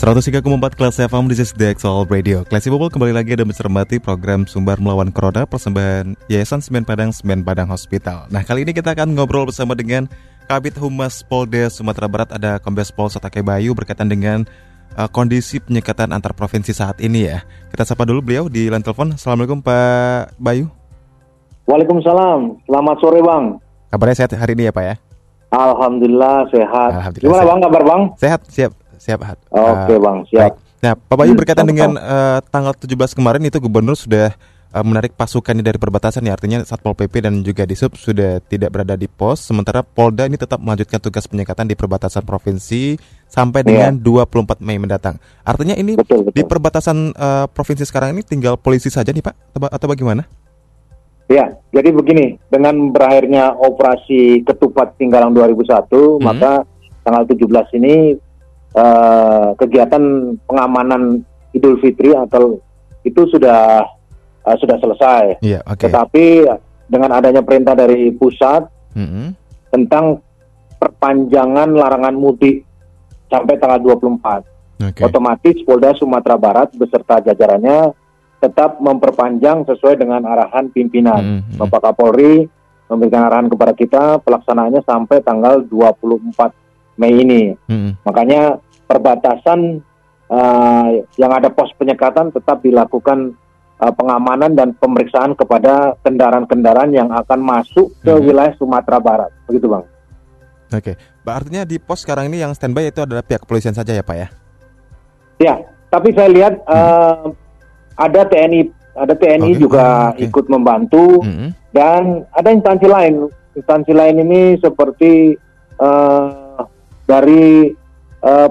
103,4 kelas FM di the Actual Radio. Classy Bubble kembali lagi ada mencermati program Sumber Melawan Corona Persembahan Yayasan Semen Padang Semen Padang Hospital. Nah kali ini kita akan ngobrol bersama dengan Kabit Humas Polda Sumatera Barat Ada Kombes Pol Satake Bayu berkaitan dengan uh, kondisi penyekatan antar provinsi saat ini ya. Kita sapa dulu beliau di line telepon. Assalamualaikum Pak Bayu. Waalaikumsalam, selamat sore Bang. Kabarnya sehat hari ini ya Pak ya? Alhamdulillah sehat. Alhamdulillah, Gimana sehat. Bang? Kabar Bang? Sehat, siap siap. Oke bang, siap. Baik. Nah, Pak Bayu Hmm, berkaitan dengan eh, tanggal 17 kemarin itu gubernur sudah eh, menarik pasukannya dari perbatasan ya artinya Satpol PP dan juga Disub sudah tidak berada di pos sementara Polda ini tetap melanjutkan tugas penyekatan di perbatasan provinsi sampai dengan 24 Mei mendatang. Artinya ini Iya. Betul, betul. di perbatasan eh, provinsi sekarang ini tinggal polisi saja nih Pak atau, atau bagaimana? Ya, jadi begini, dengan berakhirnya operasi ketupat Tinggalang 2001, Hmm. maka tanggal 17 ini eh, kegiatan pengamanan Idul Fitri atau itu sudah eh, sudah selesai. Iya, oke. Tetapi dengan adanya perintah dari pusat Mm-mm. tentang perpanjangan larangan mudik sampai tanggal 24. Oke. Otomatis Polda Sumatera Barat beserta jajarannya tetap memperpanjang sesuai dengan arahan pimpinan. Mm-mm. Bapak Kapolri memberikan arahan kepada kita pelaksanaannya sampai tanggal 24 Mei ini. Mm-mm. Makanya perbatasan eh, yang ada pos penyekatan tetap dilakukan eh, pengamanan dan pemeriksaan kepada kendaraan-kendaraan yang akan masuk ke Mhm. wilayah Sumatera Barat. Begitu, Bang. Oke. Pak, Artinya di pos sekarang ini yang standby itu adalah pihak kepolisian saja ya Pak ya? Ya, tapi saya lihat eh, ada TNI, ada TNI Oke. juga Oke. ikut membantu Mm-mm. dan ada instansi lain. Instansi lain ini seperti dari eh,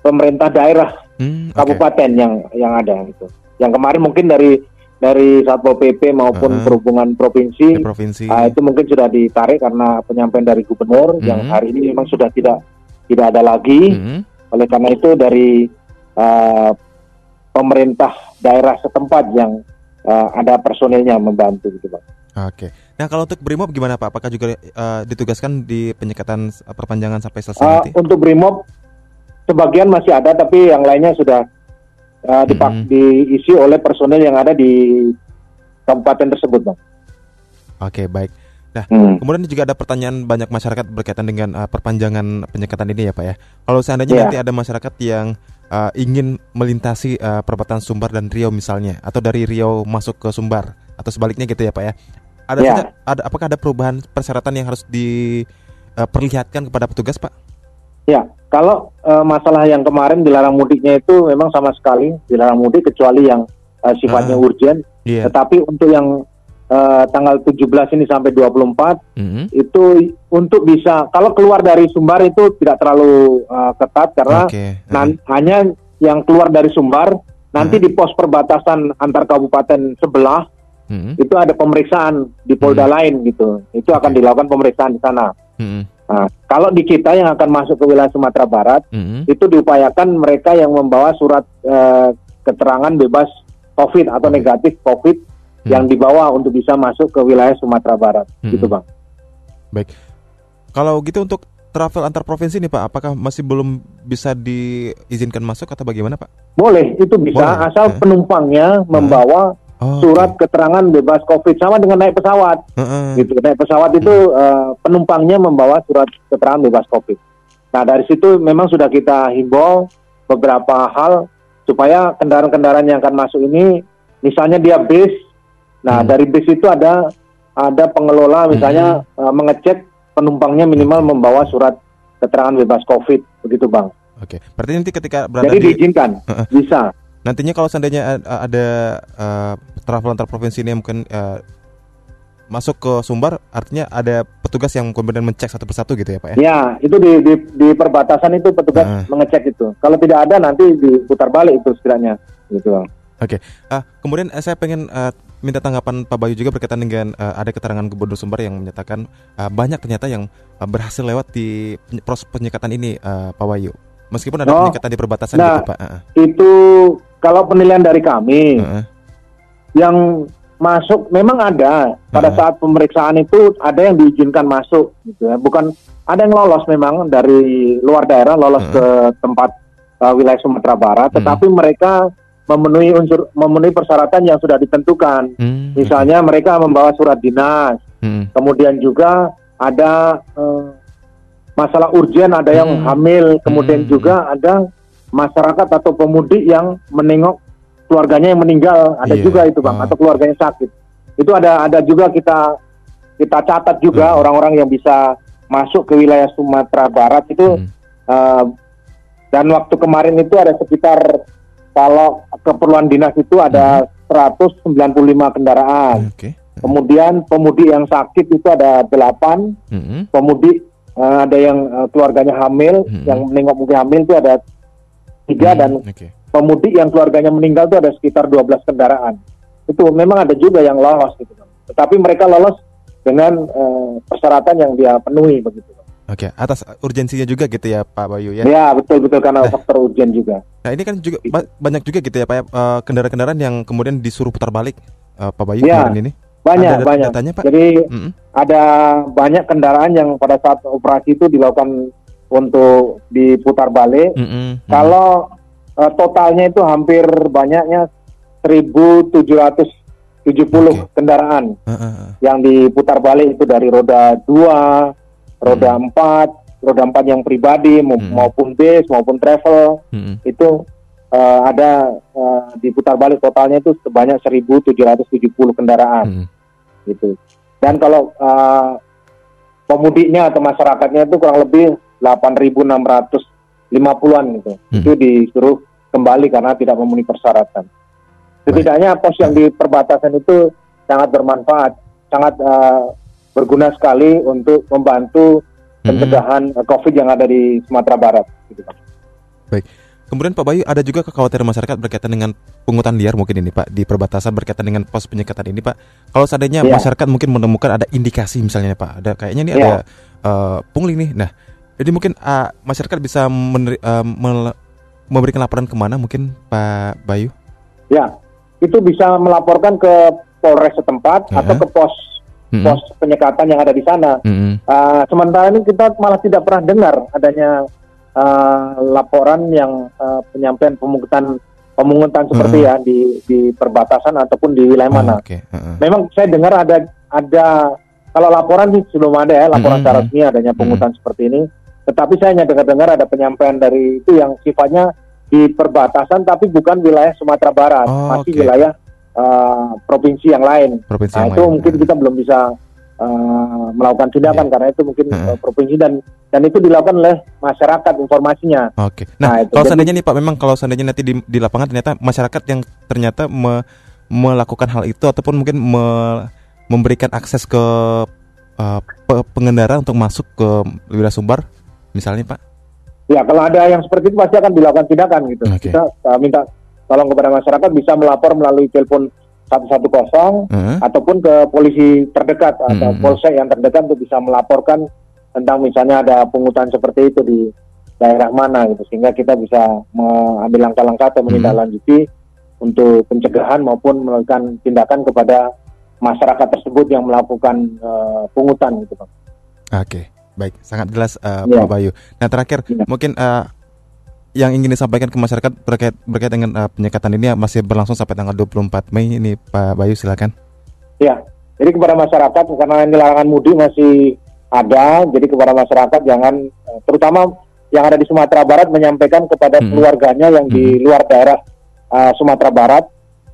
pemerintah daerah Hmm, oke. kabupaten yang yang ada itu. Yang kemarin mungkin dari dari Satpol PP maupun Uh-uh. perhubungan provinsi provinsi. ah, itu mungkin sudah ditarik karena penyampaian dari gubernur yang Mhm. hari ini memang sudah tidak tidak ada lagi. Mm-mm. Oleh karena itu dari uh, pemerintah daerah setempat yang uh, ada personilnya membantu gitu bang. Oke. Nah kalau untuk Brimob gimana Pak? Apakah juga eh, ditugaskan di penyekatan eh, perpanjangan sampai selesai Uh, nanti? untuk Brimob sebagian masih ada tapi yang lainnya sudah uh, dipak- Mhm. diisi oleh personil yang ada di kabupaten tersebut bang. Oke baik. Hmm. Kemudian juga ada pertanyaan banyak masyarakat berkaitan dengan eh, perpanjangan penyekatan ini ya Pak ya. Kalau seandainya Iya. nanti ada masyarakat yang eh, ingin melintasi eh, perbatasan Sumbar dan Riau misalnya, atau dari Riau masuk ke Sumbar atau sebaliknya gitu ya Pak ya. Ada tidak- ada apakah ada perubahan persyaratan yang harus diperlihatkan kepada petugas Pak? Ya, kalau uh, masalah yang kemarin dilarang mudiknya itu memang sama sekali dilarang mudik kecuali yang uh, sifatnya Ah. urgent. Iya. Tetapi untuk yang uh, tanggal 17 ini sampai 24 Mhm. itu untuk bisa kalau keluar dari Sumbar itu tidak terlalu uh, ketat karena Oke. nan- hanya yang keluar dari Sumbar nanti Hmm. di pos perbatasan antar kabupaten sebelah Mhm. itu ada pemeriksaan di Polda Hmm. lain gitu. Itu akan dilakukan pemeriksaan di sana. Mhm. Nah, kalau di kita yang akan masuk ke wilayah Sumatera Barat Mhm. itu diupayakan mereka yang membawa surat eh, keterangan bebas COVID atau negatif COVID Hmm. yang dibawa untuk bisa masuk ke wilayah Sumatera Barat, Hmm. gitu bang. Baik. Kalau gitu untuk travel antar provinsi nih Pak, apakah masih belum bisa diizinkan masuk atau bagaimana Pak? Boleh, itu bisa Boleh, asal eh. penumpangnya membawa Oh, surat keterangan bebas COVID sama dengan naik pesawat, oke. Heeh. gitu. Naik pesawat itu eh, penumpangnya membawa surat keterangan bebas COVID. Nah dari situ memang sudah kita himbau beberapa hal supaya kendaraan-kendaraan yang akan masuk ini, misalnya dia bis, nah Hmm. dari bis itu ada ada pengelola misalnya eh, mengecek penumpangnya minimal Oke. membawa surat keterangan bebas COVID, begitu bang. Oke. Berarti nanti ketika berada Jadi di diizinkan, bisa. Nantinya kalau seandainya ada eh, travel antar provinsi ini yang mungkin eh, masuk ke Sumbar artinya ada petugas yang kemudian mencek satu persatu gitu ya Pak ya? Ya, itu di, di, di perbatasan itu petugas Ah. mengecek itu. Kalau tidak ada nanti diputar balik itu setidaknya. Gitu. Oke, Ah, kemudian eh, saya pengen eh, minta tanggapan Pak Bayu juga berkaitan dengan eh, ada keterangan Gubernur Sumbar yang menyatakan eh, banyak ternyata yang eh, berhasil lewat di proses penyekatan ini eh, Pak Bayu. Meskipun ada Oh, penyekatan di perbatasan nah. gitu Pak. Heeh. Itu kalau penilaian dari kami Heeh. yang masuk memang ada pada Ah. saat pemeriksaan itu ada yang diizinkan masuk gitu ya. Bukan ada yang lolos memang dari luar daerah lolos Ah. ke tempat uh, wilayah Sumatera Barat, Hmm. tetapi mereka memenuhi unsur memenuhi persyaratan yang sudah ditentukan. Hmm, Misalnya mereka membawa surat dinas, hmm, kemudian juga ada eh, masalah urgen, ada yang Hmm. hamil, kemudian Hmm. juga ada masyarakat atau pemudik yang menengok keluarganya yang meninggal, ada Iya. juga itu bang, Oh. atau keluarganya sakit. Itu ada ada juga kita kita catat juga Hmm. orang-orang yang bisa masuk ke wilayah Sumatera Barat itu hmm. eh, dan waktu kemarin itu ada sekitar kalau keperluan dinas itu ada 195 kendaraan. Oke. Kemudian pemudik yang sakit itu ada delapan, Hmm, pemudik eh, ada yang eh, keluarganya hamil, Hmm. yang menengok mungkin hamil itu ada tiga hmm, dan Oke. pemudik yang keluarganya meninggal itu ada sekitar 12 kendaraan. Itu memang ada juga yang lolos gitu, tetapi mereka lolos dengan eh, persyaratan yang dia penuhi begitu. Oke, atas urgensinya juga gitu ya Pak Bayu ya. Ya betul betul karena Nah. faktor urgen juga. Nah ini kan juga ba- banyak juga gitu ya Pak ya, eh, kendaraan-kendaraan yang kemudian disuruh putar balik eh, Pak Bayu Ya, kemarin ini. Banyak Ada banyak. datanya, Pak? Jadi Mm-mm. ada banyak kendaraan yang pada saat operasi itu dilakukan untuk diputar balik. Mm-mm. Kalau eh, totalnya itu hampir banyaknya 1.770 Oke. kendaraan Heeh, heeh. yang diputar balik itu dari roda 2, roda 4, roda 4 yang pribadi Hmm. maupun bis maupun travel Mm-mm. itu eh, ada eh, diputar balik totalnya itu sebanyak 1.770 kendaraan Mm-mm. gitu. Dan kalau eh, pemudiknya atau masyarakatnya itu kurang lebih 8.650-an gitu. Hmm. Itu disuruh kembali karena tidak memenuhi persyaratan. Setidaknya pos yang di perbatasan itu sangat bermanfaat, sangat eh, berguna sekali untuk membantu pencegahan eh, COVID yang ada di Sumatera Barat. Gitu, Pak. Kemudian Pak Bayu ada juga kekhawatiran masyarakat berkaitan dengan pungutan liar mungkin ini Pak di perbatasan berkaitan dengan pos penyekatan ini Pak. Kalau seandainya Iya. masyarakat mungkin menemukan ada indikasi misalnya Pak, ada kayaknya ini Iya. ada eh, pungli nih. Nah, jadi mungkin ah, masyarakat bisa meneri- mel- memberikan laporan ke mana mungkin Pak Bayu? Ya, itu bisa melaporkan ke Polres setempat Ya. atau ke pos Mm-mm. pos penyekatan yang ada di sana. Mm-mm. Uh, sementara ini kita malah tidak pernah dengar adanya uh, laporan yang uh, penyampaian pemungutan pemungutan seperti Hmm. ya di di perbatasan ataupun di wilayah mana. Oh, Oke. heeh. Memang saya dengar ada ada kalau laporan sih belum ada ya laporan Hmm, secara hmm. resmi adanya pemungutan seperti ini. Tetapi saya hanya dengar-dengar ada penyampaian dari itu yang sifatnya di perbatasan tapi bukan wilayah Sumatera Barat, Oh, masih oke. wilayah uh, provinsi yang lain. Provinsi Nah yang itu lain. mungkin kita belum bisa uh, melakukan tindakan Iya. karena itu mungkin uh, provinsi dan dan itu dilakukan oleh masyarakat informasinya. Oke. Nah, Nah, itu. kalau Jadi- seandainya nih Pak, memang kalau seandainya nanti di, di lapangan ternyata masyarakat yang ternyata me- melakukan hal itu ataupun mungkin me- memberikan akses ke uh, pe- pengendara untuk masuk ke wilayah Sumbar, misalnya Pak. Ya kalau ada yang seperti itu pasti akan dilakukan tindakan gitu. Oke. Kita uh, minta tolong kepada masyarakat bisa melapor melalui telepon 110 Heeh. ataupun ke polisi terdekat atau Hmm. polsek yang terdekat untuk bisa melaporkan tentang misalnya ada pungutan seperti itu di daerah mana gitu sehingga kita bisa mengambil langkah-langkah atau Hmm. menindaklanjuti untuk pencegahan maupun melakukan tindakan kepada masyarakat tersebut yang melakukan eh, pungutan gitu Bang. Oke, baik, sangat jelas uh, Iya. Pak Bayu. Nah terakhir, Iya. mungkin uh, yang ingin disampaikan ke masyarakat berkait berkait dengan uh, penyekatan ini masih berlangsung sampai tanggal 24 Mei ini Pak Bayu silakan. Ya, jadi kepada masyarakat karena ini larangan mudik masih ada, jadi kepada masyarakat jangan eh, terutama yang ada di Sumatera Barat menyampaikan kepada Mm-mm. keluarganya yang di luar daerah eh, Sumatera Barat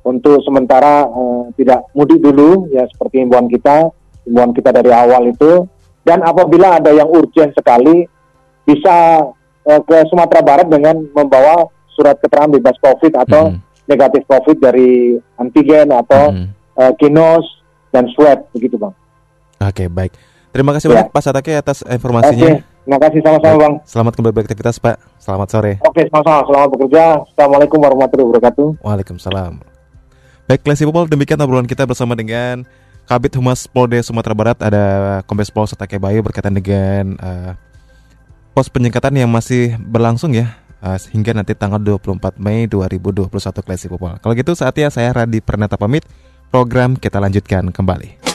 untuk sementara eh, tidak mudik dulu ya seperti himbauan kita, himbauan kita dari awal itu dan apabila ada yang urgent sekali bisa eh, ke Sumatera Barat dengan membawa surat keterangan bebas COVID atau Mhm. negatif COVID dari antigen atau Mhm. eh, kinos dan swab begitu bang. Oke, baik. Terima kasih banyak Pak Satake atas informasinya. Oke, terima kasih sama-sama Bang. Selamat kembali beraktivitas Pak. Selamat sore. Oke, sama-sama. Selamat bekerja. Assalamualaikum warahmatullahi wabarakatuh. Waalaikumsalam. Baik, Classy People, demikian obrolan kita bersama dengan Kabit Humas Polda Sumatera Barat ada Kombes Pol Satake Bayu berkaitan dengan uh, pos penyekatan yang masih berlangsung ya uh, hingga nanti tanggal 24 Mei 2021 Classy People. Kalau gitu saatnya saya Radi Pernata pamit. Program kita lanjutkan kembali.